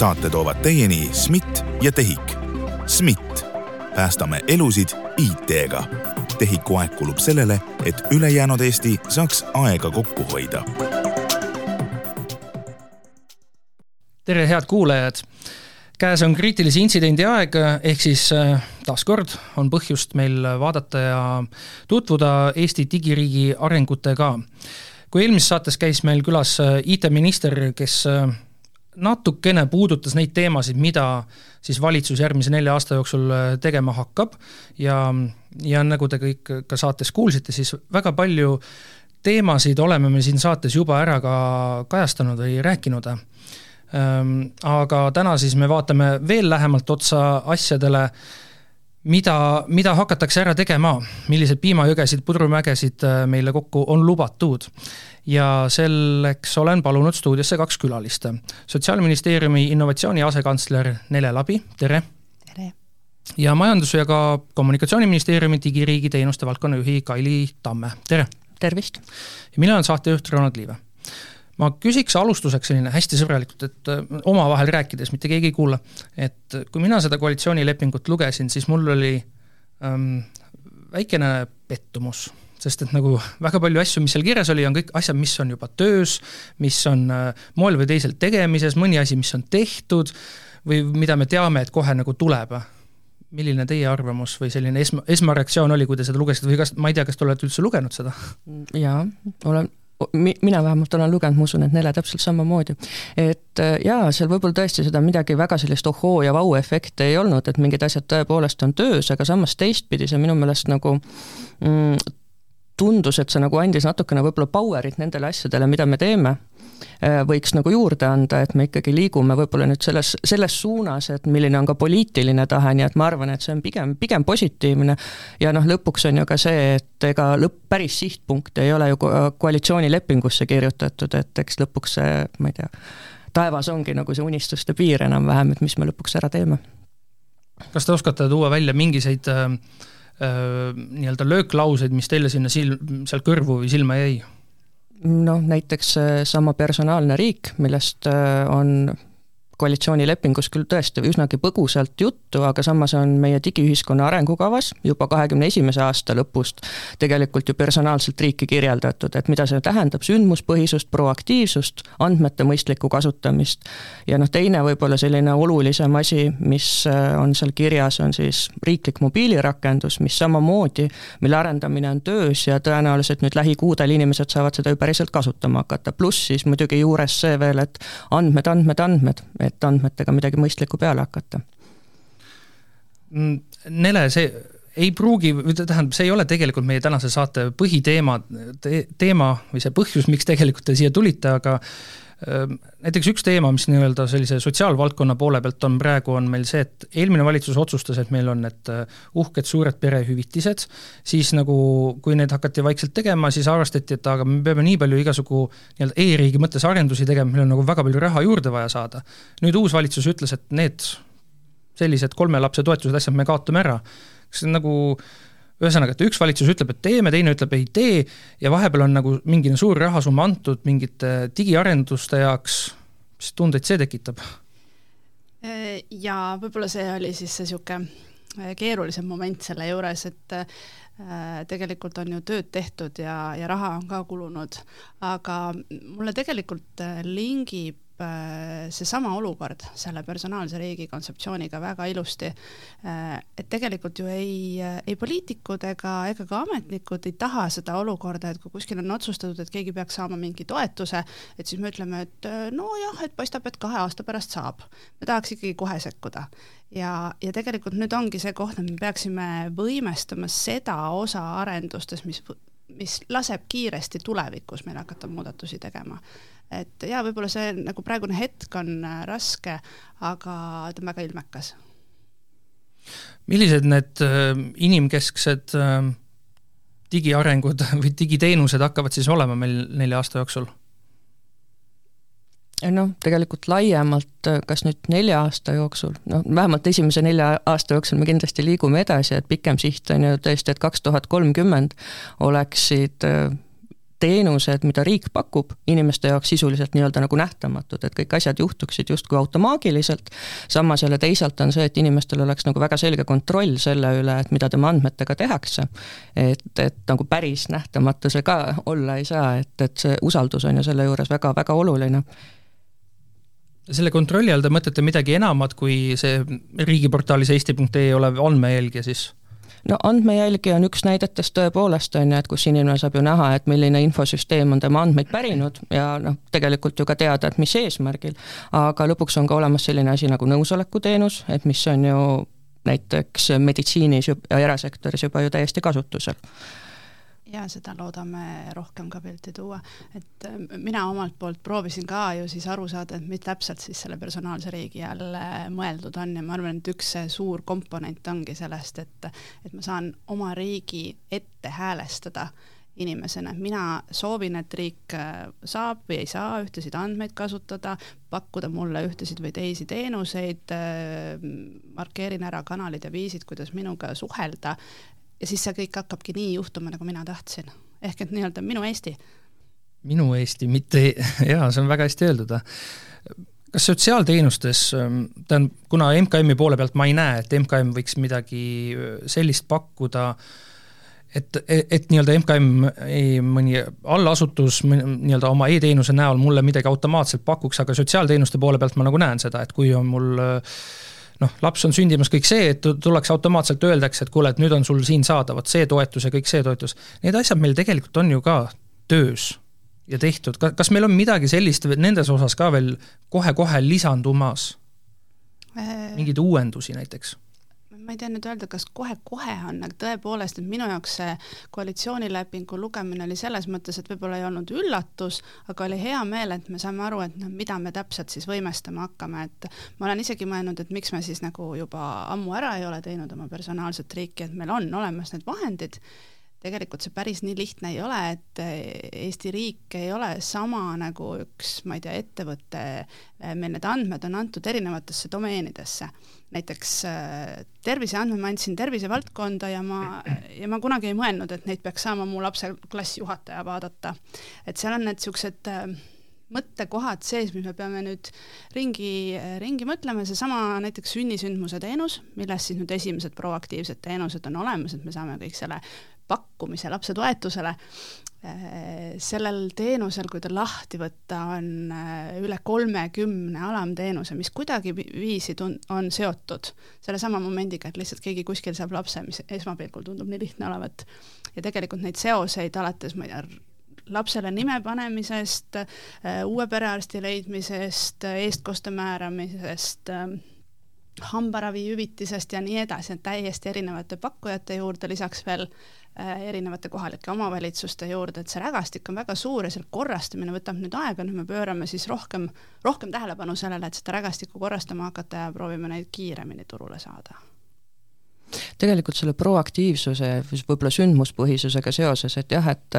saate toovad teieni SMIT ja TEHIK. SMIT, päästame elusid IT-ga. TEHIK-u aeg kulub sellele, et ülejäänud Eesti saaks aega kokku hoida. tere, head kuulajad käes on kriitilise intsidendi aeg, ehk siis äh, taaskord on põhjust meil vaadata ja tutvuda Eesti digiriigi arengutega. kui eelmises saates käis meil külas äh, IT-minister, kes äh, natukene puudutas neid teemasid, mida siis valitsus järgmise nelja aasta jooksul tegema hakkab. Ja, ja nagu te kõik ka saates kuulsite, siis väga palju teemasid oleme me siin saates juba ära ka kajastanud või rääkinud. Ehm, aga täna siis me vaatame veel lähemalt otsa asjadele, mida, mida hakatakse ära tegema, milliseid piimajõgesid, pudrumägesid äh, meile kokku on lubatud. ja selleks olen palunud stuudiosse kaks külalist. sotsiaalministeeriumi innovatsiooni asekantsler Nele Labi, tere! tere! ja Majandus- ja ka Kommunikatsiooniministeeriumi digiriigi teenuste valdkonna juhi Kaili Tamme, tere! tervist! ja mina olen saatejuht Ronald Liive ma küsiks alustuseks selline hästi sõbralikult, et äh, omavahel rääkides, mitte keegi ei kuula, et kui mina seda koalitsioonilepingut lugesin, siis mul oli ähm, väikene pettumus, sest et nagu väga palju asju, mis seal kirjas oli, on kõik asjad, mis on juba töös, mis on äh, moel või teisel tegemises, mõni asi, mis on tehtud või mida me teame, et kohe nagu tuleb milline teie arvamus või selline esma, esmareaktsioon oli, kui te seda lugesite või kas, ma ei tea, kas te olete üldse lugenud seda? jaa, olen, mina vähemalt olen lugenud, ma usun, et Nele täpselt samamoodi. et äh, jaa, seal võib-olla tõesti seda midagi väga sellist ohoo ja vau-efekti ei olnud, et mingid asjad tõepoolest on töös, aga samas teistpidi see minu meelest nagu mm, tundus, et see nagu andis natukene võib-olla power'it nendele asjadele, mida me teeme võiks nagu juurde anda, et me ikkagi liigume võib-olla nüüd selles, selles suunas, et milline on ka poliitiline tahe, nii et ma arvan, et see on pigem, pigem positiivne. ja noh, lõpuks on ju ka see, et ega lõpp, päris sihtpunkt ei ole ju koalitsioonilepingusse kirjutatud, et eks lõpuks see, ma ei tea, taevas ongi nagu see unistuste piir enam-vähem, et mis me lõpuks ära teeme. kas te oskate tuua välja mingisuguseid äh, äh, nii-öelda lööklauseid, mis teile sinna silm, seal kõrvu või silma jäi? Noh, näiteks sama personaalne riik, millest äh, on koalitsioonilepingus küll tõesti üsnagi põgusalt juttu, aga samas on meie digiühiskonna arengukavas juba kahekümne esimese aasta lõpust tegelikult ju personaalselt riiki kirjeldatud, et mida see tähendab, sündmuspõhisust, proaktiivsust, andmete mõistlikku kasutamist. ja noh, teine võib-olla selline olulisem asi, mis äh, on seal kirjas, on siis riiklik mobiilirakendus, mis samamoodi, mille arendamine on töös ja tõenäoliselt nüüd lähikuudel inimesed saavad seda ju päriselt kasutama hakata, pluss siis muidugi juures see veel, et andmed, andmed, andmed, et andmetega midagi mõistlikku peale hakata. Mm, Nele, see ei pruugi, tähendab, see ei ole tegelikult meie tänase saate põhiteema te,, teema või see põhjus, miks tegelikult te siia tulite, aga näiteks üks teema, mis nii-öelda sellise sotsiaalvaldkonna poole pealt on praegu, on meil see, et eelmine valitsus otsustas, et meil on need äh, uhked suured perehüvitised, siis nagu kui need hakati vaikselt tegema, siis arvestati, et aga me peame nii palju igasugu nii-öelda e-riigi mõttes arendusi tegema, meil on nagu väga palju raha juurde vaja saada. nüüd uus valitsus ütles, et need sellised kolme lapse toetused, asjad me kaotame ära. kas see on nagu ühesõnaga, et üks valitsus ütleb, et teeme, teine ütleb ei tee ja vahepeal on nagu mingi suur rahasumma antud mingite digiarenduste jaoks, mis tundeid see tekitab? ja võib-olla see oli siis see niisugune keerulisem moment selle juures, et äh, tegelikult on ju tööd tehtud ja, ja raha on ka kulunud, aga mulle tegelikult äh, lingib Äh, seesama olukord selle personaalse riigi kontseptsiooniga väga ilusti, äh, et tegelikult ju ei, ei poliitikud ega, ega ka ametnikud ei taha seda olukorda, et kui kuskil on otsustatud, et keegi peaks saama mingi toetuse, et siis me ütleme, et äh, nojah, et paistab, et kahe aasta pärast saab. me tahaks ikkagi kohe sekkuda. ja, ja tegelikult nüüd ongi see koht, et me peaksime võimestama seda osa arendustes, mis mis laseb kiiresti tulevikus meil hakata muudatusi tegema et jaa, võib-olla see nagu praegune hetk on äh, raske, aga ta on väga ilmekas. millised need äh, inimkesksed äh, digiarengud või digiteenused hakkavad siis olema meil nelja aasta jooksul? Noh, tegelikult laiemalt, kas nüüd nelja aasta jooksul, noh vähemalt esimese nelja aasta jooksul me kindlasti liigume edasi, et pikem siht on ju tõesti, et kaks tuhat kolmkümmend oleksid teenused, mida riik pakub, inimeste jaoks sisuliselt nii-öelda nagu nähtamatud, et kõik asjad juhtuksid justkui automaagiliselt, samas jälle teisalt on see, et inimestel oleks nagu väga selge kontroll selle üle, et mida tema andmetega tehakse. et, et nagu päris nähtamatu see ka olla ei saa, et, et see usaldus on ju selle juures väga-väga oluline selle kontrolli all te mõtlete midagi enamat kui see riigiportaalis eesti.ee olev andmejälgija siis? no andmejälgi on üks näidetest tõepoolest, on ju, et kus inimene saab ju näha, et milline infosüsteem on tema andmeid pärinud ja noh, tegelikult ju ka teada, et mis eesmärgil. aga lõpuks on ka olemas selline asi nagu nõusolekuteenus, et mis on ju näiteks meditsiinis ja erasektoris juba ju täiesti kasutusel ja seda loodame rohkem ka pilti tuua, et äh, mina omalt poolt proovisin ka ju siis aru saada, et mis täpselt siis selle personaalse riigi all mõeldud on. Ja ma arvan, et üks suur komponent ongi sellest, et, et ma saan oma riigi ette häälestada inimesena, mina soovin, et riik äh, saab või ei saa ühtesid andmeid kasutada, pakkuda mulle ühtesid või teisi teenuseid, äh, markeerin ära kanalid ja viisid, kuidas minuga suhelda ja siis see kõik hakkabki nii juhtuma, nagu mina tahtsin. ehk et nii-öelda minu Eesti. minu Eesti, mitte, jaa, see on väga hästi öeldud. kas sotsiaalteenustes, tähendab, kuna MKM-i poole pealt ma ei näe, et MKM võiks midagi äh, sellist pakkuda, et, et nii-öelda MKM, mõni allasutus nii-öelda oma e-teenuse näol mulle midagi automaatselt pakuks, aga sotsiaalteenuste poole pealt ma nagu näen seda, et kui on mul äh, noh, laps on sündimas, kõik see, et tullakse automaatselt, öeldakse, et kuule, et nüüd on sul siin saada vot see toetus ja kõik see toetus. Need asjad meil tegelikult on ju ka töös ja tehtud, kas meil on midagi sellist nendes osas ka veel kohe-kohe lisandumas? Äh. mingeid uuendusi näiteks ma ei tea nüüd öelda, kas kohe-kohe on, aga tõepoolest, et minu jaoks see koalitsioonilepingu lugemine oli selles mõttes, et võib-olla ei olnud üllatus, aga oli hea meel, et me saame aru, et noh, mida me täpselt siis võimestama hakkame, et ma olen isegi mõelnud, et miks me siis nagu juba ammu ära ei ole teinud oma personaalset riiki, et meil on olemas need vahendid tegelikult see päris nii lihtne ei ole, et Eesti riik ei ole sama nagu üks, ma ei tea, ettevõte, meil need andmed on antud erinevatesse domeenidesse. näiteks äh, terviseandmed ma andsin tervisevaldkonda ja ma, ja ma kunagi ei mõelnud, et neid peaks saama mu lapse klassijuhataja vaadata. et seal on need niisugused mõttekohad sees, mis me peame nüüd ringi, ringi mõtlema, seesama näiteks sünnisündmuse teenus, milles siis nüüd esimesed proaktiivsed teenused on olemas, et me saame kõik selle pakkumise lapsetoetusele. sellel teenusel, kui ta lahti võtta, on äh, üle kolmekümne alamteenuse, mis kuidagiviisi tun-, on seotud sellesama momendiga, et lihtsalt keegi kuskil saab lapse, mis esmapilgul tundub nii lihtne olevat. ja tegelikult neid seoseid alates, ma ei tea, lapsele nime panemisest, äh, uue perearsti leidmisest, eestkoste määramisest, äh, hambaravihüvitisest ja nii edasi, et täiesti erinevate pakkujate juurde, lisaks veel äh, erinevate kohalike omavalitsuste juurde, et see rägastik on väga suur ja selle korrastamine võtab nüüd aega, nüüd me pöörame siis rohkem, rohkem tähelepanu sellele, et seda rägastikku korrastama hakata ja proovime neid kiiremini turule saada tegelikult selle proaktiivsuse, võib-olla sündmuspõhisusega seoses, et jah, et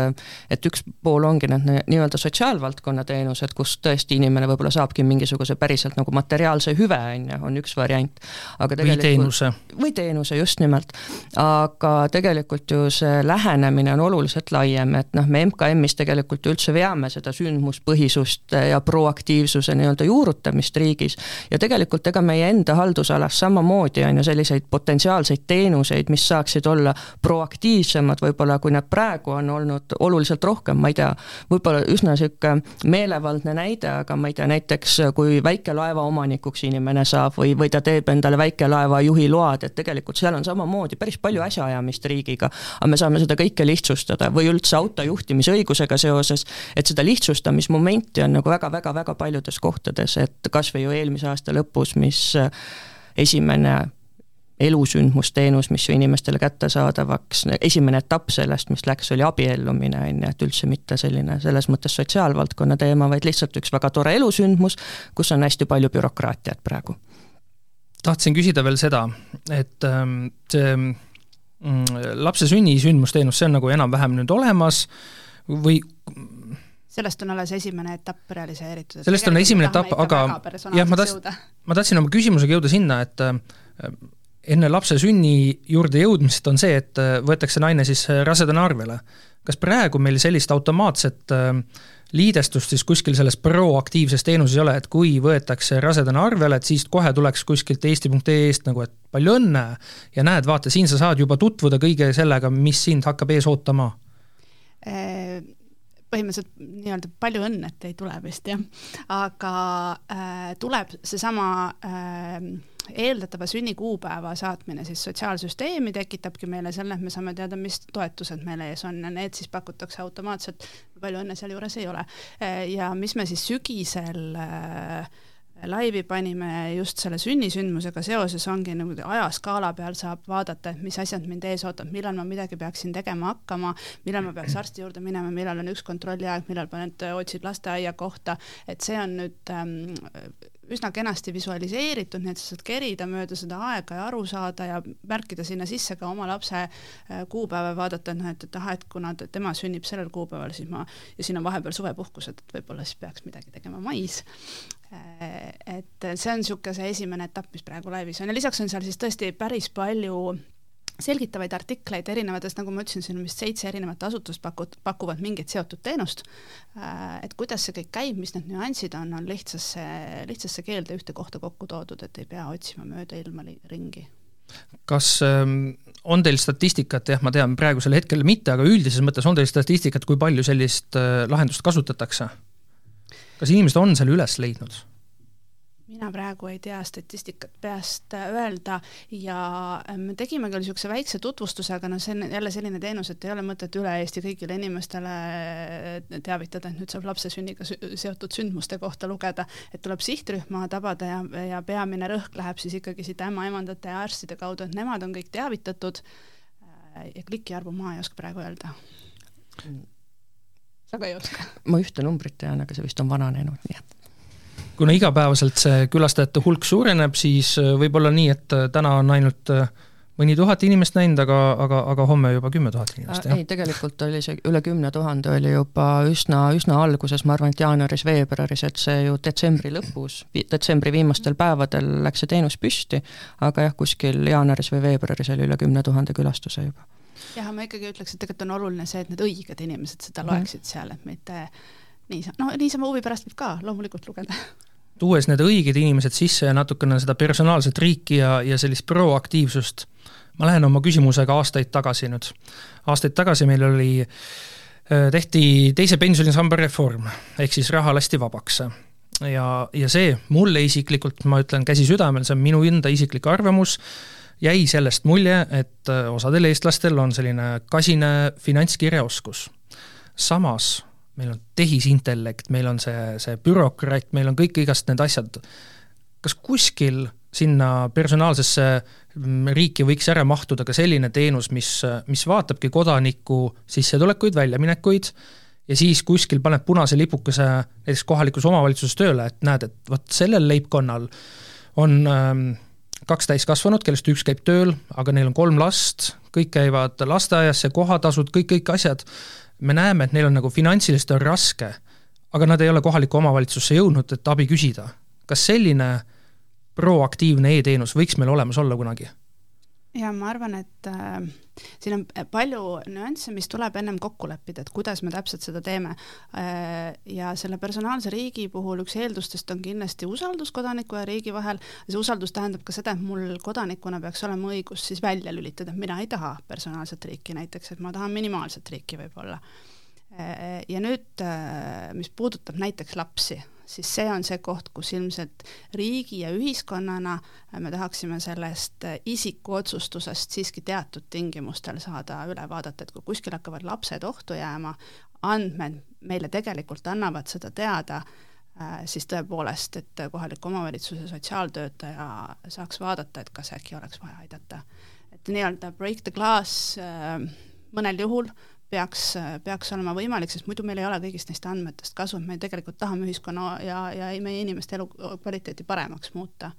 et üks pool ongi need nii-öelda sotsiaalvaldkonna teenused, kus tõesti inimene võib-olla saabki mingisuguse päriselt nagu materiaalse hüve, on ju, on üks variant. aga või teenuse. või teenuse, just nimelt. aga tegelikult ju see lähenemine on oluliselt laiem, et noh, me MKM-is tegelikult ju üldse veame seda sündmuspõhisust ja proaktiivsuse nii-öelda juurutamist riigis ja tegelikult ega meie enda haldusalas samamoodi on ju selliseid potentsiaalseid selliseid teenuseid, mis saaksid olla proaktiivsemad võib-olla, kui nad praegu on olnud oluliselt rohkem, ma ei tea, võib-olla üsna niisugune meelevaldne näide, aga ma ei tea, näiteks kui väikelaeva omanikuks inimene saab või, või ta teeb endale väikelaeva juhiload, et tegelikult seal on samamoodi päris palju asjaajamist riigiga, aga me saame seda kõike lihtsustada või üldse auto juhtimisõigusega seoses, et seda lihtsustamismomenti on nagu väga-väga-väga paljudes kohtades, et kas või ju eelmise aasta lõpus, mis esimene elusündmusteenus, mis ju inimestele kättesaadavaks, esimene etapp sellest, mis läks, oli abiellumine, on ju, et üldse mitte selline selles mõttes sotsiaalvaldkonna teema, vaid lihtsalt üks väga tore elusündmus, kus on hästi palju bürokraatiat praegu. tahtsin küsida veel seda, et ähm, see mm, lapse sünnisündmusteenus, see on nagu enam-vähem nüüd olemas või sellest on alles esimene etapp realiseeritud. sellest on esimene etapp, aga jah, ma tahtsin, ma tahtsin oma küsimusega jõuda sinna, et äh, enne lapse sünni juurde jõudmist on see, et võetakse naine siis rasedana arvele. kas praegu meil sellist automaatset liidestust siis kuskil selles proaktiivses teenuses ei ole, et kui võetakse rasedana arvele, et siis kohe tuleks kuskilt eesti.ee-st nagu, et palju õnne ja näed, vaata, siin sa saad juba tutvuda kõige sellega, mis sind hakkab ees ootama põhimõtteliselt nii-öelda palju õnne, et ei tule vist jah, aga äh, tuleb seesama äh, eeldatava sünnikuupäeva saatmine siis sotsiaalsüsteemi tekitabki meile selle, et me saame teada, mis toetused meil ees on ja need siis pakutakse automaatselt, palju õnne sealjuures ei ole. Äh, ja mis me siis sügisel äh, laivi panime just selle sünnisündmusega seoses, ongi nagu ajaskaala peal saab vaadata, et mis asjad mind ees ootab, millal ma midagi peaksin tegema hakkama, millal ma peaks arsti juurde minema, millal on üks kontrolliaeg, millal paned, otsid lasteaia kohta, et see on nüüd ähm, üsna kenasti visualiseeritud, nii et sa saad kerida mööda seda aega ja aru saada ja märkida sinna sisse ka oma lapse äh, kuupäeva, vaadata, et noh, et, et ahah, et kuna tema sünnib sellel kuupäeval, siis ma, ja siin on vahepeal suvepuhkused, et võib-olla siis peaks midagi tegema mais. Äh, et see on niisugune see esimene etapp, mis praegu laivis on ja lisaks on seal siis tõesti päris palju selgitavaid artikleid erinevatest, nagu ma ütlesin, siin on vist seitse erinevat asutust pakud, pakuvad mingit seotud teenust, äh, et kuidas see kõik käib, mis need nüansid on, on lihtsasse, lihtsasse keelde ühte kohta kokku toodud, et ei pea otsima mööda ilma ringi. kas ähm, on teil statistikat, jah, ma tean, praegusel hetkel mitte, aga üldises mõttes on teil statistikat, kui palju sellist äh, lahendust kasutatakse? Kas inimesed on selle üles leidnud? mina praegu ei tea statistikat peast äh, öelda ja äh, me tegime küll niisuguse väikse tutvustuse, aga noh, see on jälle selline teenus, et ei ole mõtet üle Eesti kõigile inimestele äh, teavitada, et nüüd saab lapse sünniga seotud sündmuste kohta lugeda, et tuleb sihtrühma tabada ja, ja peamine rõhk läheb siis ikkagi siit ämmaemandate ja arstide kaudu, et nemad on kõik teavitatud ja klikiarvu ma ei oska praegu öelda. Sa ka ei oska? ma ühte numbrit tean, aga see vist on vananenud, nii et kuna igapäevaselt see külastajate hulk suureneb, siis äh, võib olla nii, et äh, täna on ainult äh, mõni tuhat inimest näinud, aga, aga, aga homme juba kümme tuhat inimest, jah? ei, tegelikult oli see üle kümne tuhande oli juba üsna, üsna alguses, ma arvan, et jaanuaris-veebruaris, et see ju detsembri lõpus, detsembri viimastel päevadel läks see teenus püsti, aga jah, kuskil jaanuaris või veebruaris oli üle kümne tuhande külastuse juba. Jah, ma ikkagi ütleks, et tegelikult on oluline see, et need õiged inimesed seda mhm. loeksid seal, et mitte niisama, no niisama huvi pärast võib ka loomulikult lugeda tuues need õiged inimesed sisse ja natukene seda personaalset riiki ja, ja sellist proaktiivsust, ma lähen oma küsimusega aastaid tagasi nüüd. aastaid tagasi meil oli, tehti teise pensionisamba reform, ehk siis raha lasti vabaks. ja, ja see mulle isiklikult, ma ütlen käsi südamel, see on minu enda isiklik arvamus, jäi sellest mulje, et äh, osadel eestlastel on selline kasine finantskirjaoskus. samas meil on tehisintellekt, meil on see, see bürokraat, meil on kõik igast need asjad, kas kuskil sinna personaalsesse mm, riiki võiks ära mahtuda ka selline teenus, mis, mis vaatabki kodaniku sissetulekuid, väljaminekuid, ja siis kuskil paneb punase lipukese näiteks kohalikus omavalitsuses tööle, et näed, et vot sellel leibkonnal on ähm, kaks täiskasvanut, kellest üks käib tööl, aga neil on kolm last, kõik käivad lasteaias, see kohatasud, kõik, kõik asjad me näeme, et neil on nagu finantsiliselt on raske, aga nad ei ole kohalikku omavalitsusse jõudnud, et abi küsida. kas selline proaktiivne e-teenus võiks meil olemas olla kunagi? Ja ma arvan, et äh, siin on palju nüansse, mis tuleb ennem kokku leppida, et kuidas me täpselt seda teeme äh,. ja selle personaalse riigi puhul üks eeldustest on kindlasti usaldus kodaniku ja riigi vahel. see usaldus tähendab ka seda, et mul kodanikuna peaks olema õigus siis välja lülitada, mina ei taha personaalset riiki näiteks, et ma tahan minimaalset riiki võib-olla äh,. ja nüüd, äh, mis puudutab näiteks lapsi siis see on see koht, kus ilmselt riigi ja ühiskonnana me tahaksime sellest isiku otsustusest siiski teatud tingimustel saada üle vaadata, et kui kuskil hakkavad lapsed ohtu jääma, andmed meile tegelikult annavad seda teada, äh, siis tõepoolest, et kohaliku omavalitsuse sotsiaaltöötaja saaks vaadata, et kas äkki oleks vaja aidata. et nii-öelda break the glass äh, mõnel juhul peaks, peaks olema võimalik, sest muidu meil ei ole kõigist neist andmetest kasu, et me tegelikult tahame ühiskonna ja, ja meie inimeste elukvaliteeti paremaks muuta.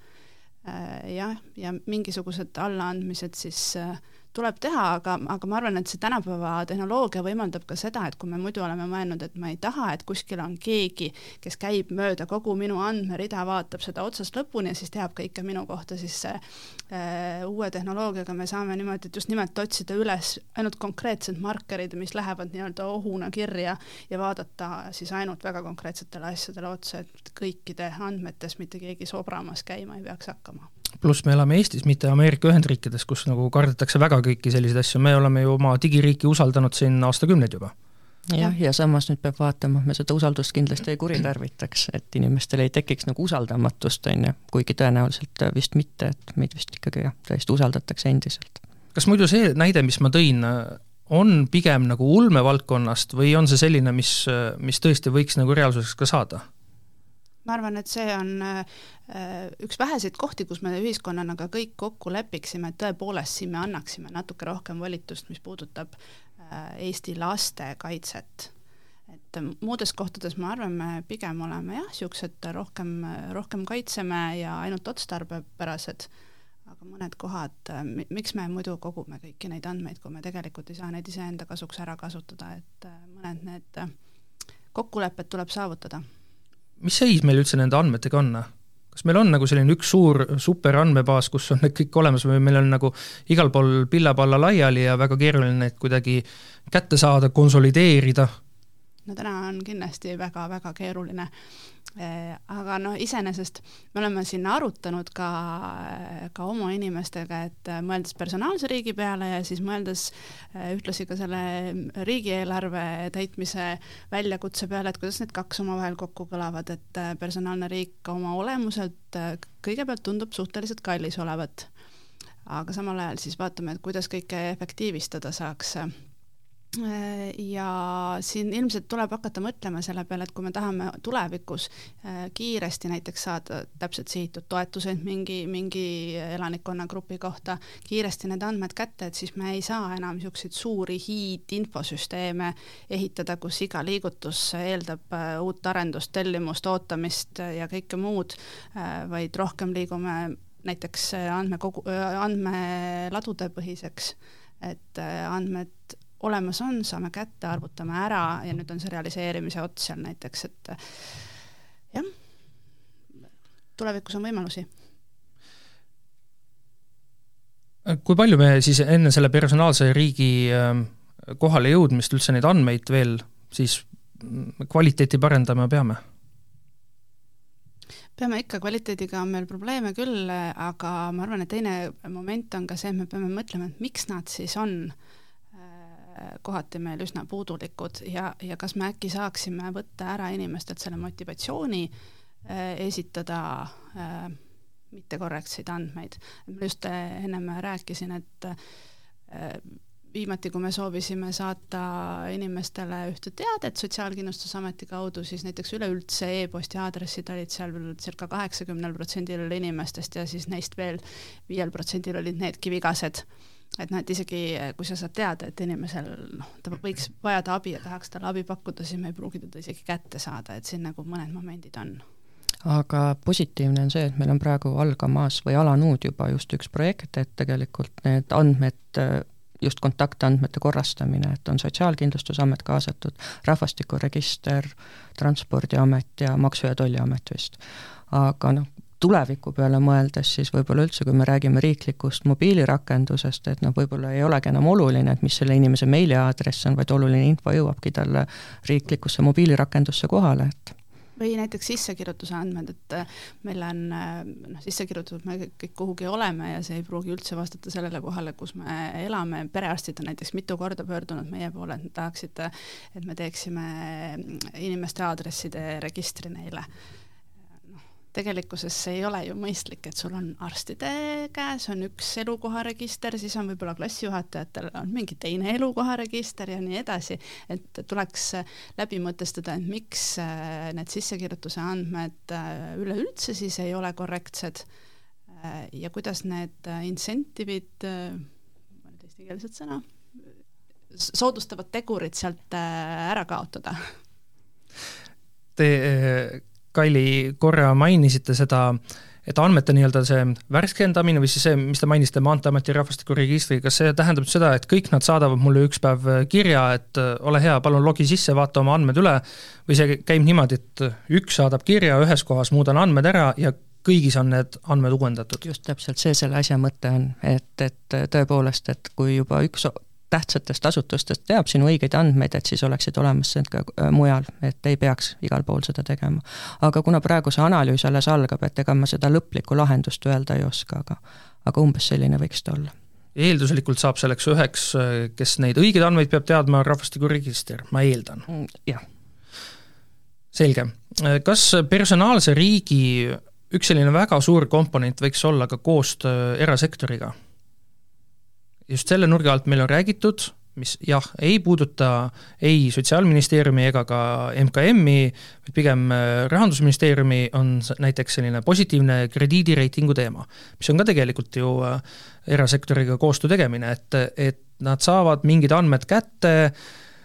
Äh, jah, ja mingisugused allaandmised siis äh, tuleb teha, aga, aga ma arvan, et see tänapäeva tehnoloogia võimaldab ka seda, et kui me muidu oleme mõelnud, et ma ei taha, et kuskil on keegi, kes käib mööda kogu minu andmerida, vaatab seda otsast lõpuni ja siis teab kõike minu kohta, siis äh, uue tehnoloogiaga me saame niimoodi, et just nimelt otsida üles ainult konkreetsed markerid, mis lähevad nii-öelda ohuna kirja ja vaadata siis ainult väga konkreetsetele asjadele otsa, et kõikide andmetes mitte keegi sobramas käima ei peaks hakkama pluss me elame Eestis, mitte Ameerika Ühendriikides, kus nagu kardetakse väga kõiki selliseid asju, me oleme ju oma digiriiki usaldanud siin aastakümneid juba jah, ja samas nüüd peab vaatama, et me seda usaldust kindlasti ei kuritarvitaks, et inimestel ei tekiks nagu usaldamatust, on ju, kuigi tõenäoliselt vist mitte, et meid vist ikkagi jah, tõesti usaldatakse endiselt. kas muidu see näide, mis ma tõin, on pigem nagu ulmevaldkonnast või on see selline, mis, mis tõesti võiks nagu reaalsuseks ka saada? Ma arvan, et see on äh, üks väheseid kohti, kus me ühiskonnana ka kõik kokku lepiksime, et tõepoolest siin me annaksime natuke rohkem volitust, mis puudutab äh, Eesti laste kaitset. et muudes kohtades ma arvan, me pigem oleme jah, niisugused rohkem, rohkem kaitseme ja ainult otstarbepärased, aga mõned kohad, äh, miks me muidu kogume kõiki neid andmeid, kui me tegelikult ei saa neid iseenda kasuks ära kasutada, et mõned need kokkulepped tuleb saavutada mis seis meil üldse nende andmetega on? kas meil on nagu selline üks suur superandmebaas, kus on need kõik olemas või meil on nagu igal pool pilla-palla laiali ja väga keeruline neid kuidagi kätte saada, konsolideerida? No täna on kindlasti väga-väga keeruline Äh, aga noh, iseenesest me oleme siin arutanud ka, ka oma inimestega, et äh, mõeldes personaalse riigi peale ja siis mõeldes äh, ühtlasi ka selle riigieelarve täitmise väljakutse peale, et kuidas need kaks omavahel kokku kõlavad, et personaalne riik oma olemuselt kõigepealt tundub suhteliselt kallis olevat. aga samal ajal siis vaatame, et kuidas kõike efektiivistada saaks ja siin ilmselt tuleb hakata mõtlema selle peale, et kui me tahame tulevikus äh, kiiresti näiteks saada täpselt sihitud toetuseid mingi, mingi elanikkonnagrupi kohta, kiiresti need andmed kätte, et siis me ei saa enam niisuguseid suuri hiidinfosüsteeme ehitada, kus iga liigutus eeldab äh, uut arendust, tellimust, ootamist ja kõike muud, äh, vaid rohkem liigume näiteks andmekogu, andmeladude põhiseks, et andmed olemas on, saame kätte, arvutame ära ja nüüd on see realiseerimise ots seal näiteks, et jah, tulevikus on võimalusi. kui palju me siis enne selle personaalse riigi ähm, kohale jõudmist üldse neid andmeid veel siis kvaliteeti parendama peame? peame ikka, kvaliteediga on meil probleeme küll, aga ma arvan, et teine moment on ka see, et me peame mõtlema, et miks nad siis on äh, kohati meil üsna puudulikud ja, ja kas me äkki saaksime võtta ära inimestelt selle motivatsiooni äh, esitada äh, mittekorrektseid andmeid. ma just äh, ennem rääkisin, et viimati, kui me soovisime saata inimestele ühte teadet Sotsiaalkindlustusameti kaudu, siis näiteks üleüldse e-posti aadressid olid seal circa kaheksakümnel protsendil inimestest ja siis neist veel viiel protsendil olid needki vigased et noh, et isegi kui sa saad teada, et inimesel noh, ta võiks vajada abi ja tahaks talle abi pakkuda, siis me ei pruugi teda isegi kätte saada, et siin nagu mõned momendid on. aga positiivne on see, et meil on praegu algamas või alanud juba just üks projekt, et tegelikult need andmed just kontaktandmete korrastamine, et on Sotsiaalkindlustusamet kaasatud, Rahvastikuregister, Transpordiamet ja Maksu- ja Tolliamet vist. aga noh, tuleviku peale mõeldes, siis võib-olla üldse, kui me räägime riiklikust mobiilirakendusest, et noh, võib-olla ei olegi enam oluline, et mis selle inimese meiliaadress on, vaid oluline info jõuabki talle riiklikusse mobiilirakendusse kohale, et või näiteks sissekirjutuse andmed, et äh, meil on äh, noh, sisse kirjutatud, me kõik kuhugi oleme ja see ei pruugi üldse vastata sellele kohale, kus me elame, perearstid on näiteks mitu korda pöördunud meie poole, et nad tahaksid, et me teeksime inimeste aadresside registri neile tegelikkuses see ei ole ju mõistlik, et sul on arstide käes on üks elukoharegister, siis on võib-olla klassijuhatajatel on mingi teine elukoharegister ja nii edasi, et tuleks läbi mõtestada, et miks äh, need sissekirjutuse andmed äh, üleüldse siis ei ole korrektsed äh, ja kuidas need incentive'id, ma nüüd eestikeelset sõna, soodustavad tegurid sealt ära kaotada. Te Kaili, korra mainisite seda, et andmete nii-öelda see värskendamine või siis see, mis te mainisite, Maanteeameti rahvastikuregistri, kas see tähendab seda, et kõik nad saadavad mulle üks päev kirja, et ole hea, palun logi sisse, vaata oma andmed üle, või see käib niimoodi, et üks saadab kirja ühes kohas, muudan andmed ära ja kõigis on need andmed uuendatud? just täpselt see selle asja mõte on, et, et tõepoolest, et kui juba üks tähtsatest asutustest teab sinu õigeid andmeid, et siis oleksid olemas need ka äh, mujal, et ei peaks igal pool seda tegema. aga kuna praegu see analüüs alles algab, et ega ma seda lõplikku lahendust öelda ei oska, aga aga umbes selline võiks ta olla eelduslikult saab selleks üheks, kes neid õigeid andmeid peab teadma, rahvastikuregister, ma eeldan. Mm, jah. selge. kas personaalse riigi üks selline väga suur komponent võiks olla ka koostöö erasektoriga? Just selle nurga alt meil on räägitud, mis jah, ei puuduta ei Sotsiaalministeeriumi ega ka MKM-i, vaid pigem äh, Rahandusministeeriumi on näiteks selline positiivne krediidireitingu teema, mis on ka tegelikult ju äh, erasektoriga koostöö tegemine, et, et nad saavad mingid andmed kätte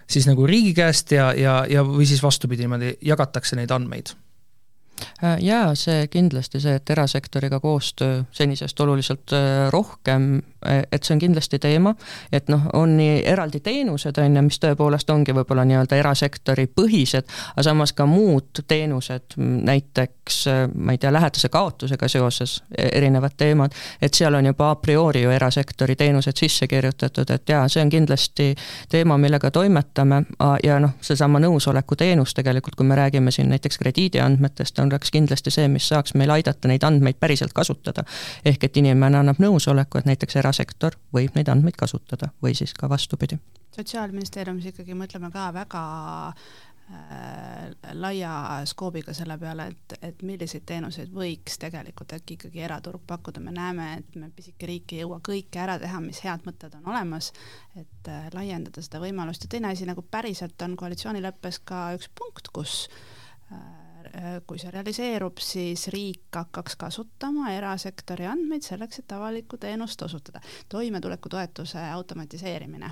siis nagu riigi käest ja, ja, ja või siis vastupidi, niimoodi jagatakse neid andmeid jaa, see kindlasti see, et erasektoriga koostöö senisest oluliselt äh, rohkem, äh, et see on kindlasti teema, et noh, on nii eraldi teenused, on ju, mis tõepoolest ongi võib-olla nii-öelda erasektori põhised, aga samas ka muud teenused, näiteks ma ei tea, lähedase kaotusega seoses e, erinevad teemad, et seal on juba a priori ju erasektori teenused sisse kirjutatud, et jaa, see on kindlasti teema, millega toimetame ja noh, seesama nõusoleku teenus tegelikult, kui me räägime siin näiteks krediidiandmetest, on oleks kindlasti see, mis saaks meil aidata neid andmeid päriselt kasutada. ehk et inimene annab nõusoleku, et näiteks erasektor võib neid andmeid kasutada või siis ka vastupidi. sotsiaalministeeriumis ikkagi mõtleme ka väga äh, laia skoobiga selle peale, et, et milliseid teenuseid võiks tegelikult äkki ikkagi eraturg pakkuda, me näeme, et me pisike riik ei jõua kõike ära teha, mis head mõtted on olemas, et äh, laiendada seda võimalust ja teine asi, nagu päriselt on koalitsioonileppes ka üks punkt, kus äh, kui see realiseerub, siis riik hakkaks kasutama erasektori andmeid selleks, et avalikku teenust osutada. toimetulekutoetuse automatiseerimine.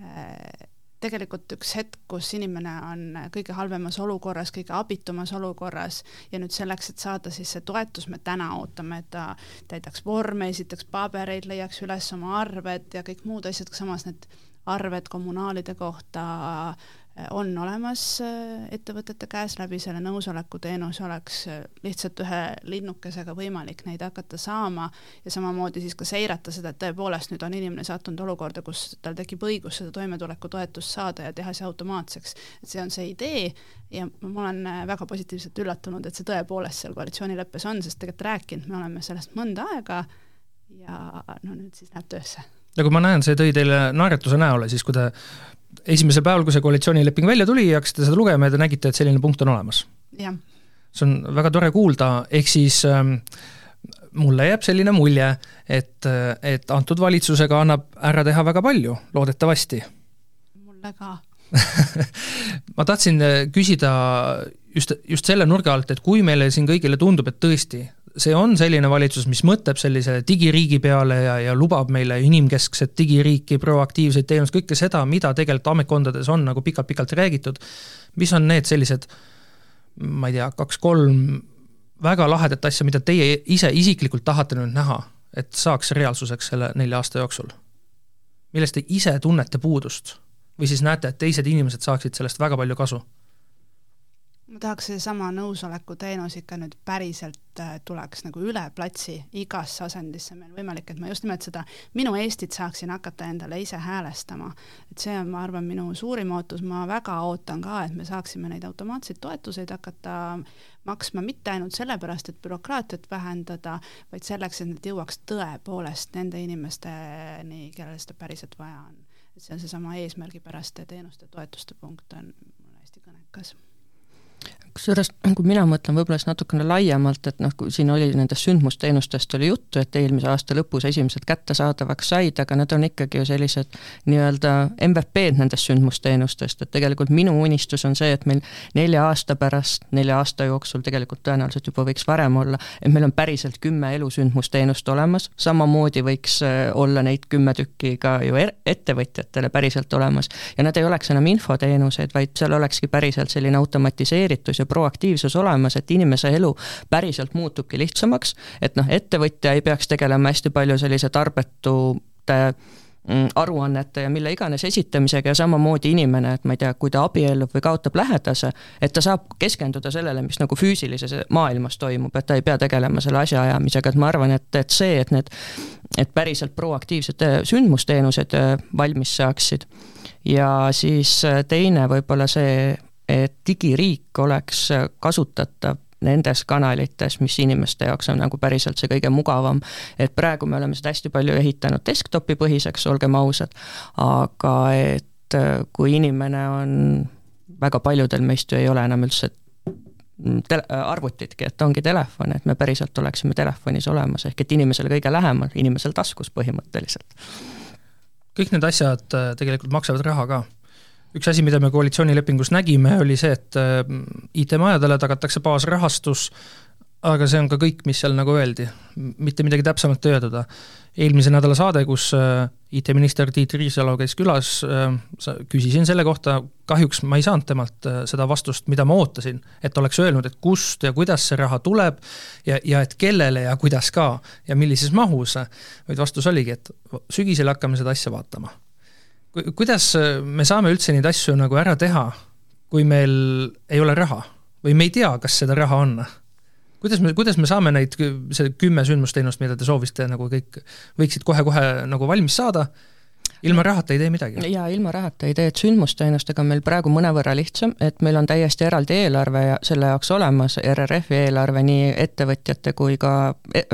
Äh, tegelikult üks hetk, kus inimene on kõige halvemas olukorras, kõige abitumas olukorras ja nüüd selleks, et saada siis see toetus, me täna ootame, et ta täidaks vorme, esitaks pabereid, leiaks üles oma arved ja kõik muud asjad, samas need arved kommunaalide kohta äh, on olemas äh, ettevõtete käes, läbi selle nõusoleku teenuse oleks äh, lihtsalt ühe linnukesega võimalik neid hakata saama ja samamoodi siis ka seirata seda, et tõepoolest nüüd on inimene sattunud olukorda, kus tal tekib õigus seda toimetulekutoetust saada ja teha see automaatseks. et see on see idee ja ma olen äh, väga positiivselt üllatunud, et see tõepoolest seal koalitsioonileppes on, sest tegelikult rääkinud me oleme sellest mõnda aega ja no nüüd siis läheb töösse nagu ma näen, see tõi teile naeratuse näole siis, kui te esimesel päeval, kui see koalitsioonileping välja tuli ja hakkasite seda lugema ja te nägite, et selline punkt on olemas. see on väga tore kuulda, ehk siis ähm, mulle jääb selline mulje, et, et antud valitsusega annab ära teha väga palju, loodetavasti. mulle ka ma tahtsin äh, küsida just, just selle nurga alt, et kui meile siin kõigile tundub, et tõesti, see on selline valitsus, mis mõtleb sellise digiriigi peale ja, ja lubab meile inimkeskset digiriiki, proaktiivseid teenuseid, kõike seda, mida tegelikult ametkondades on nagu pikalt-pikalt räägitud, mis on need sellised ma ei tea, kaks-kolm väga lahedat asja, mida teie ise isiklikult tahate nüüd näha, et saaks reaalsuseks selle nelja aasta jooksul? millest te ise tunnete puudust? või siis näete, et teised inimesed saaksid sellest väga palju kasu tahaks seesama nõusoleku teenus ikka nüüd päriselt äh, tuleks nagu üle platsi igasse asendisse meil võimalik, et ma just nimelt seda minu Eestit saaksin hakata endale ise häälestama. et see on, ma arvan, minu suurim ootus, ma väga ootan ka, et me saaksime neid automaatseid toetuseid hakata maksma mitte ainult sellepärast, et bürokraatiat vähendada, vaid selleks, et need jõuaks tõepoolest nende inimesteni, kellel seda päriselt vaja on. et see on seesama eesmärgipäraste teenuste toetuste punkt on hästi kõnekas kusjuures kui mina mõtlen võib-olla siis natukene laiemalt, et noh, kui siin oli nendest sündmusteenustest oli juttu, et eelmise aasta lõpus esimesed kättesaadavaks said, aga need on ikkagi ju sellised nii-öelda MVP-d nendest sündmusteenustest, et tegelikult minu unistus on see, et meil nelja aasta pärast, nelja aasta jooksul tegelikult tõenäoliselt juba võiks varem olla, et meil on päriselt kümme elusündmusteenust olemas, samamoodi võiks äh, olla neid kümme tükki ka ju er-, ettevõtjatele päriselt olemas. ja nad ei oleks enam infoteenused, vaid seal olekski päriselt selline automatiseeritus ja proaktiivsus olemas, et inimese elu päriselt muutubki lihtsamaks, et noh, ettevõtja ei peaks tegelema hästi palju sellise tarbetute Mm, aruannete ja mille iganes esitamisega ja samamoodi inimene, et ma ei tea, kui ta abiellub või kaotab lähedase, et ta saab keskenduda sellele, mis nagu füüsilises maailmas toimub, et ta ei pea tegelema selle asjaajamisega, et ma arvan, et, et see, et need, et päriselt proaktiivsed äh, sündmusteenused äh, valmis saaksid. ja siis äh, teine võib-olla see, et digiriik oleks kasutatav nendes kanalites, mis inimeste jaoks on nagu päriselt see kõige mugavam. et praegu me oleme seda hästi palju ehitanud desktopi põhiseks, olgem ausad, aga et äh, kui inimene on, väga paljudel meist ju ei ole enam üldse tele-, arvutitki, et ongi telefon, et me päriselt oleksime telefonis olemas, ehk et inimesele kõige lähemal, inimesel taskus põhimõtteliselt. kõik need asjad äh, tegelikult maksavad raha ka üks asi, mida me koalitsioonilepingus nägime, oli see, et äh, IT-majadele tagatakse baasrahastus, aga see on ka kõik, mis seal nagu öeldi, mitte midagi täpsemalt öeldud. eelmise nädala saade, kus äh, IT-minister Tiit Riisalo käis külas, äh, küsisin selle kohta, kahjuks ma ei saanud temalt seda vastust, mida ma ootasin, et oleks öelnud, et kust ja kuidas see raha tuleb ja, ja et kellele ja kuidas ka ja millises mahus, vaid vastus oligi, et sügisel hakkame seda asja vaatama kuidas me saame üldse neid asju nagu ära teha, kui meil ei ole raha või me ei tea, kas seda raha on? kuidas me, kuidas me saame neid, see kümme sündmusteenust, mida te soovisite nagu kõik, võiksid kohe-kohe nagu valmis saada ilma rahata ei tee midagi? jaa, ilma rahata ei tee, et sündmusteenustega on meil praegu mõnevõrra lihtsam, et meil on täiesti eraldi eelarve ja selle jaoks olemas, RRF-i eelarve nii ettevõtjate kui ka e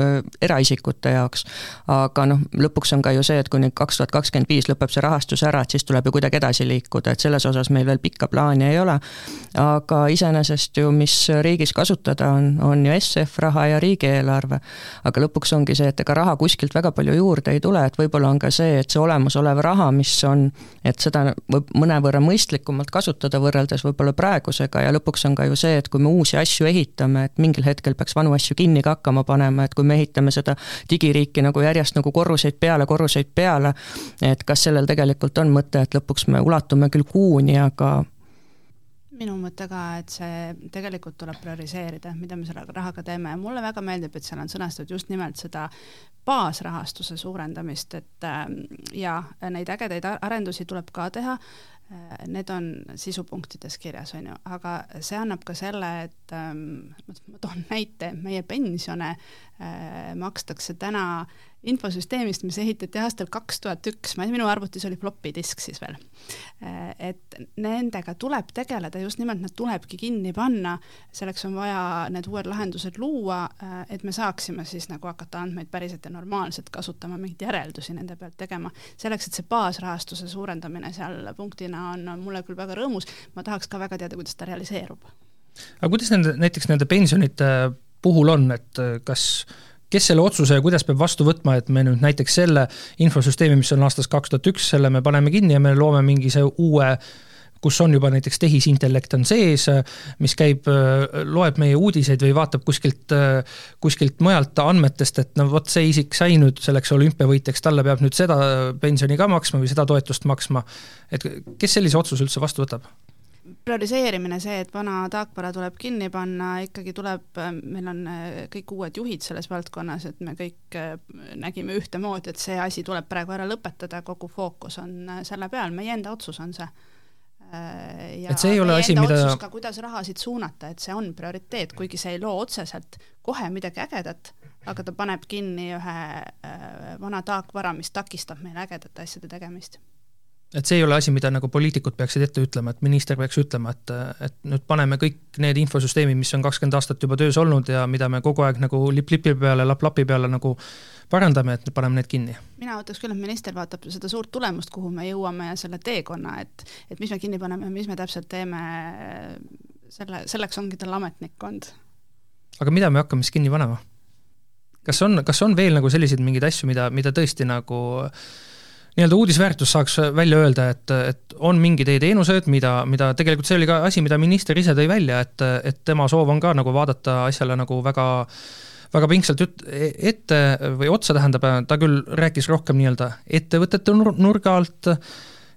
eraisikute jaoks. aga noh, lõpuks on ka ju see, et nüüd kaks tuhat kakskümmend viis lõpeb see rahastus ära, et siis tuleb ju kuidagi edasi liikuda, et selles osas meil veel pikka plaani ei ole. aga iseenesest ju, mis riigis kasutada on, on ju SF raha ja riigieelarve. aga lõpuks ongi see, et ega raha kuskilt väga palju juurde ei tule, et võib-olla on ka see, et see olemasolev olev raha, mis on, et seda võib mõnevõrra mõistlikumalt kasutada võrreldes võib-olla praegusega ja lõpuks on ka ju see, et kui me uusi asju ehitame, et mingil hetkel peaks vanu asju kinni ka hakkama panema, et kui me ehitame seda digiriiki nagu järjest nagu korruseid peale, korruseid peale, et kas sellel tegelikult on mõte, et lõpuks me ulatume küll kuuni, aga minu mõte ka, et see tegelikult tuleb prioriseerida, mida me selle rahaga teeme. Ja mulle väga meeldib, et seal on sõnastatud just nimelt seda baasrahastuse suurendamist, et ähm, ja neid ägedaid arendusi tuleb ka teha, äh, need on sisupunktides kirjas, on ju, aga see annab ka selle, et ähm, ma toon näite, meie pensione äh, makstakse täna infosüsteemist, mis ehitati aastal kaks tuhat üks, ma, minu arvutis oli floppy disk siis veel. et nendega tuleb tegeleda, just nimelt nad tulebki kinni panna, selleks on vaja need uued lahendused luua, et me saaksime siis nagu hakata andmeid päriselt ja normaalselt kasutama, mingeid järeldusi nende pealt tegema. selleks, et see baasrahastuse suurendamine seal punktina on, mulle küll väga rõõmus, ma tahaks ka väga teada, kuidas ta realiseerub. aga kuidas nende, näiteks nende pensionite puhul on, et kas kes selle otsuse ja kuidas peab vastu võtma, et me nüüd näiteks selle infosüsteemi, mis on aastast kaks tuhat üks, selle me paneme kinni ja me loome mingi see uue kus on juba näiteks tehisintellekt on sees, mis käib, loeb meie uudiseid või vaatab kuskilt, kuskilt mujalt andmetest, et no vot, see isik sai nüüd selleks olümpiavõitjaks, talle peab nüüd seda pensioni ka maksma või seda toetust maksma. et kes sellise otsuse üldse vastu võtab? Prioriseerimine, see, et vana taakvara tuleb kinni panna, ikkagi tuleb, meil on äh, kõik uued juhid selles valdkonnas, et me kõik äh, nägime ühtemoodi, et see asi tuleb praegu ära lõpetada, kogu fookus on äh, selle peal, meie enda otsus on see. ja et see ei ole asi, mida otsus ka, kuidas rahasid suunata, et see on prioriteet, kuigi see ei loo otseselt kohe midagi ägedat, aga ta paneb kinni ühe vana taakvara, mis takistab meil ägedate asjade tegemist et see ei ole asi, mida nagu poliitikud peaksid ette ütlema, et minister peaks ütlema, et, et nüüd paneme kõik need infosüsteemid, mis on kakskümmend aastat juba töös olnud ja mida me kogu aeg nagu lipp-lipi peale, lapp-lapi peale nagu parandame, et paneme need kinni. mina võtaks küll, et minister vaatab seda suurt tulemust, kuhu me jõuame ja selle teekonna, et, et mis me kinni paneme, mis me täpselt teeme, selle, selleks ongi tal ametnikkond. aga mida me hakkame siis kinni panema? kas on, kas on veel nagu selliseid mingeid asju, mida, mida tõesti nagu äh, nii-öelda uudisväärtus saaks välja öelda, et, et on mingid e-teenused, mida, mida tegelikult see oli ka asi, mida minister ise tõi välja, et, et tema soov on ka nagu vaadata asjale nagu väga väga pingsalt üt-, ette või otsa, tähendab, ta küll rääkis rohkem nii-öelda ettevõtete nurga alt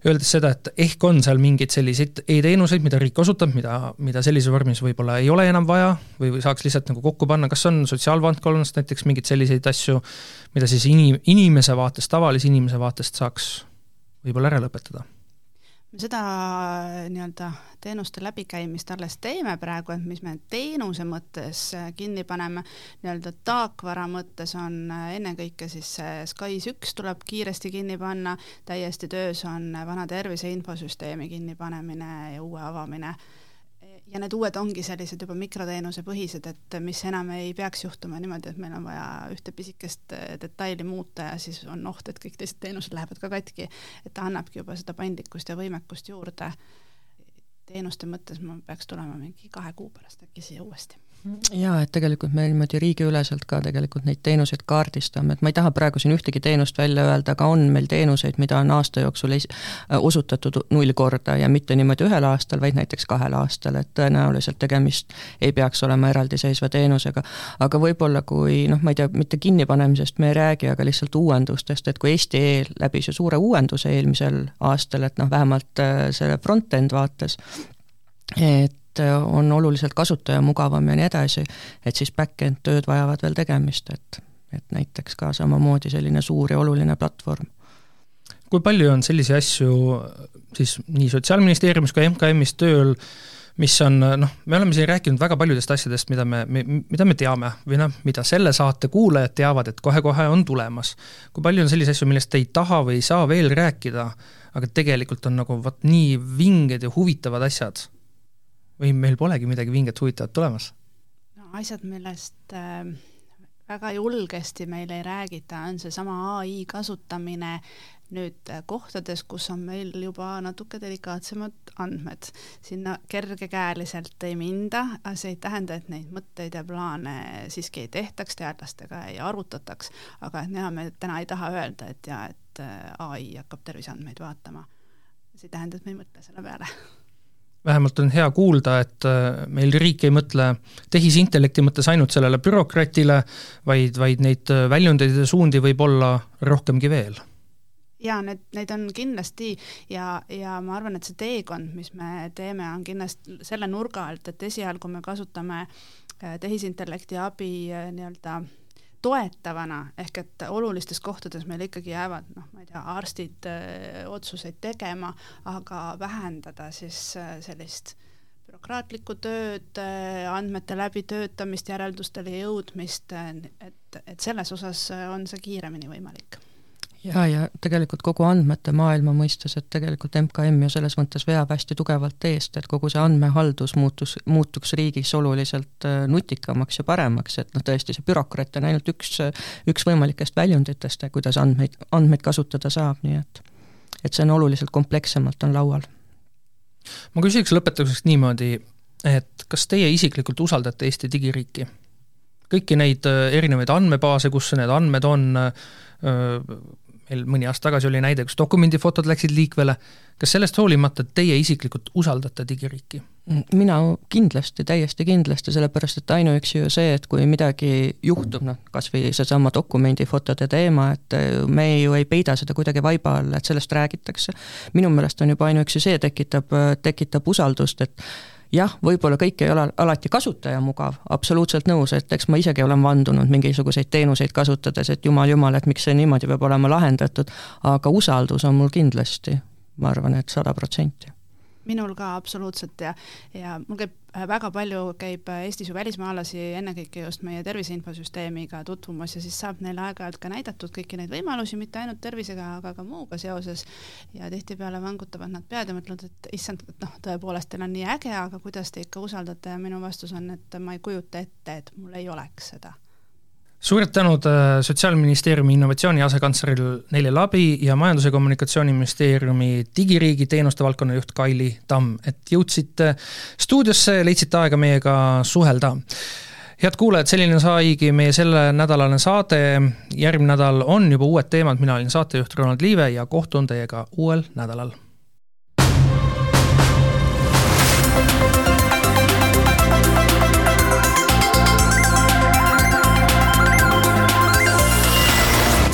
öeldes seda, et ehk on seal mingeid selliseid e-teenuseid, mida riik osutab, mida, mida sellises vormis võib-olla ei ole enam vaja või, või saaks lihtsalt nagu kokku panna, kas on sotsiaalvaldkonnas näiteks mingeid selliseid asju, mida siis inim-, inimese vaatest, tavalise inimese vaatest saaks võib-olla ära lõpetada seda äh, nii-öelda teenuste läbikäimist alles teeme praegu, et mis me teenuse mõttes äh, kinni paneme, nii-öelda taakvara mõttes on äh, ennekõike siis SKAIS üks tuleb kiiresti kinni panna, täiesti töös on vana tervise infosüsteemi kinnipanemine ja uue avamine ja need uued ongi sellised juba mikroteenuse põhised, et mis enam ei peaks juhtuma niimoodi, et meil on vaja ühte pisikest eh, detaili muuta ja siis on oht, et kõik teised teenused lähevad ka katki. et ta annabki juba seda paindlikkust ja võimekust juurde. teenuste mõttes ma peaks tulema mingi kahe kuu pärast äkki siia uuesti jaa, et tegelikult me niimoodi riigiüleselt ka tegelikult neid teenuseid kaardistame, et ma ei taha praegu siin ühtegi teenust välja öelda, aga on meil teenuseid, mida on aasta jooksul es-, osutatud null korda ja mitte niimoodi ühel aastal, vaid näiteks kahel aastal, et tõenäoliselt tegemist ei peaks olema eraldiseisva teenusega. aga võib-olla kui noh, ma ei tea, mitte kinnipanemisest me ei räägi, aga lihtsalt uuendustest, et kui Eesti.ee läbis ju suure uuenduse eelmisel aastal, et noh, vähemalt äh, selle front-end vaates, et on oluliselt kasutajamugavam ja nii edasi, et siis back-end tööd vajavad veel tegemist, et, et näiteks ka samamoodi selline suur ja oluline platvorm. kui palju on selliseid asju siis nii Sotsiaalministeeriumis kui MKM-is tööl, mis on noh, me oleme siin rääkinud väga paljudest asjadest, mida me, mida me teame või noh, mida selle saate kuulajad teavad, et kohe-kohe on tulemas. kui palju on selliseid asju, millest ei taha või ei saa veel rääkida, aga tegelikult on nagu vot nii vinged ja huvitavad asjad või meil polegi midagi vinget huvitavat tulemas? no asjad, millest äh, väga julgesti meil ei räägita, on seesama ai kasutamine nüüd äh, kohtades, kus on meil juba natuke delikaatsemad andmed. sinna kergekäeliselt ei minda, see ei tähenda, et neid mõtteid ja plaane siiski ei tehtaks, teadlastega ei arutataks, aga et näha, me täna ei taha öelda, et jaa, et äh, ai hakkab terviseandmeid vaatama. see ei tähenda, et me ei mõtle selle peale vähemalt on hea kuulda, et äh, meil riik ei mõtle tehisintellekti mõttes ainult sellele bürokratile, vaid, vaid neid äh, väljundeid ja suundi võib olla rohkemgi veel. jaa, need, neid on kindlasti ja, ja ma arvan, et see teekond, mis me teeme, on kindlasti selle nurga alt, et esialgu me kasutame äh, tehisintellekti abi nii-öelda toetavana, ehk et olulistes kohtades meil ikkagi jäävad noh, ma ei tea, arstid öö, otsuseid tegema, aga vähendada siis öö, sellist bürokraatlikku tööd, andmete läbitöötamist, järeldustele jõudmist, et, et selles osas on see kiiremini võimalik ja, ja tegelikult kogu andmete maailma mõistes, et tegelikult MKM ju selles mõttes veab hästi tugevalt eest, et kogu see andmehaldus muutus, muutuks riigis oluliselt äh, nutikamaks ja paremaks, et noh, tõesti see bürokraat on ainult üks, üks võimalikest väljunditest, kuidas andmeid, andmeid kasutada saab, nii et et see on oluliselt komplekssemalt on laual. ma küsiks lõpetuseks niimoodi, et kas teie isiklikult usaldate Eesti digiriiki? kõiki neid äh, erinevaid andmebaase, kus need andmed on, äh, meil mõni aasta tagasi oli näide, kus dokumendifotod läksid liikvele, kas sellest hoolimata teie isiklikult usaldate digiriiki? mina kindlasti, täiesti kindlasti, sellepärast et ainuüksi ju see, et kui midagi juhtub, noh, kas või seesama dokumendifotode teema, et me ju ei peida seda kuidagi vaiba alla, et sellest räägitakse. minu meelest on juba ainuüksi see tekitab, tekitab usaldust, et jah, võib-olla kõik ei ole alati kasutajamugav, absoluutselt nõus, et eks ma isegi olen vandunud mingisuguseid teenuseid kasutades, et jumal, jumal, et miks see niimoodi peab olema lahendatud, aga usaldus on mul kindlasti, ma arvan, et sada protsenti minul ka absoluutselt ja, ja mul käib äh, väga palju, käib äh, Eestis ju välismaalasi ennekõike just meie tervise infosüsteemiga tutvumas ja siis saab neile aeg-ajalt ka näidatud kõiki neid võimalusi, mitte ainult tervisega, aga ka muuga seoses. ja tihtipeale vangutavad nad pead ja mõtlevad, et issand, et noh, tõepoolest teil on nii äge, aga kuidas te ikka usaldate ja minu vastus on, et ma ei kujuta ette, et mul ei oleks seda suured tänud äh, Sotsiaalministeeriumi innovatsiooni asekantsleril Neile Labi ja Majandus- ja Kommunikatsiooniministeeriumi digiriigi teenuste valdkonna juht Kaili Tamm, et jõudsite stuudiosse leidsite aega meiega suhelda. head kuulajad, selline saigi meie sellenädalane saade, järgmine nädal on juba uued teemad, mina olin saatejuht Ronald Liive ja kohtun teiega uuel nädalal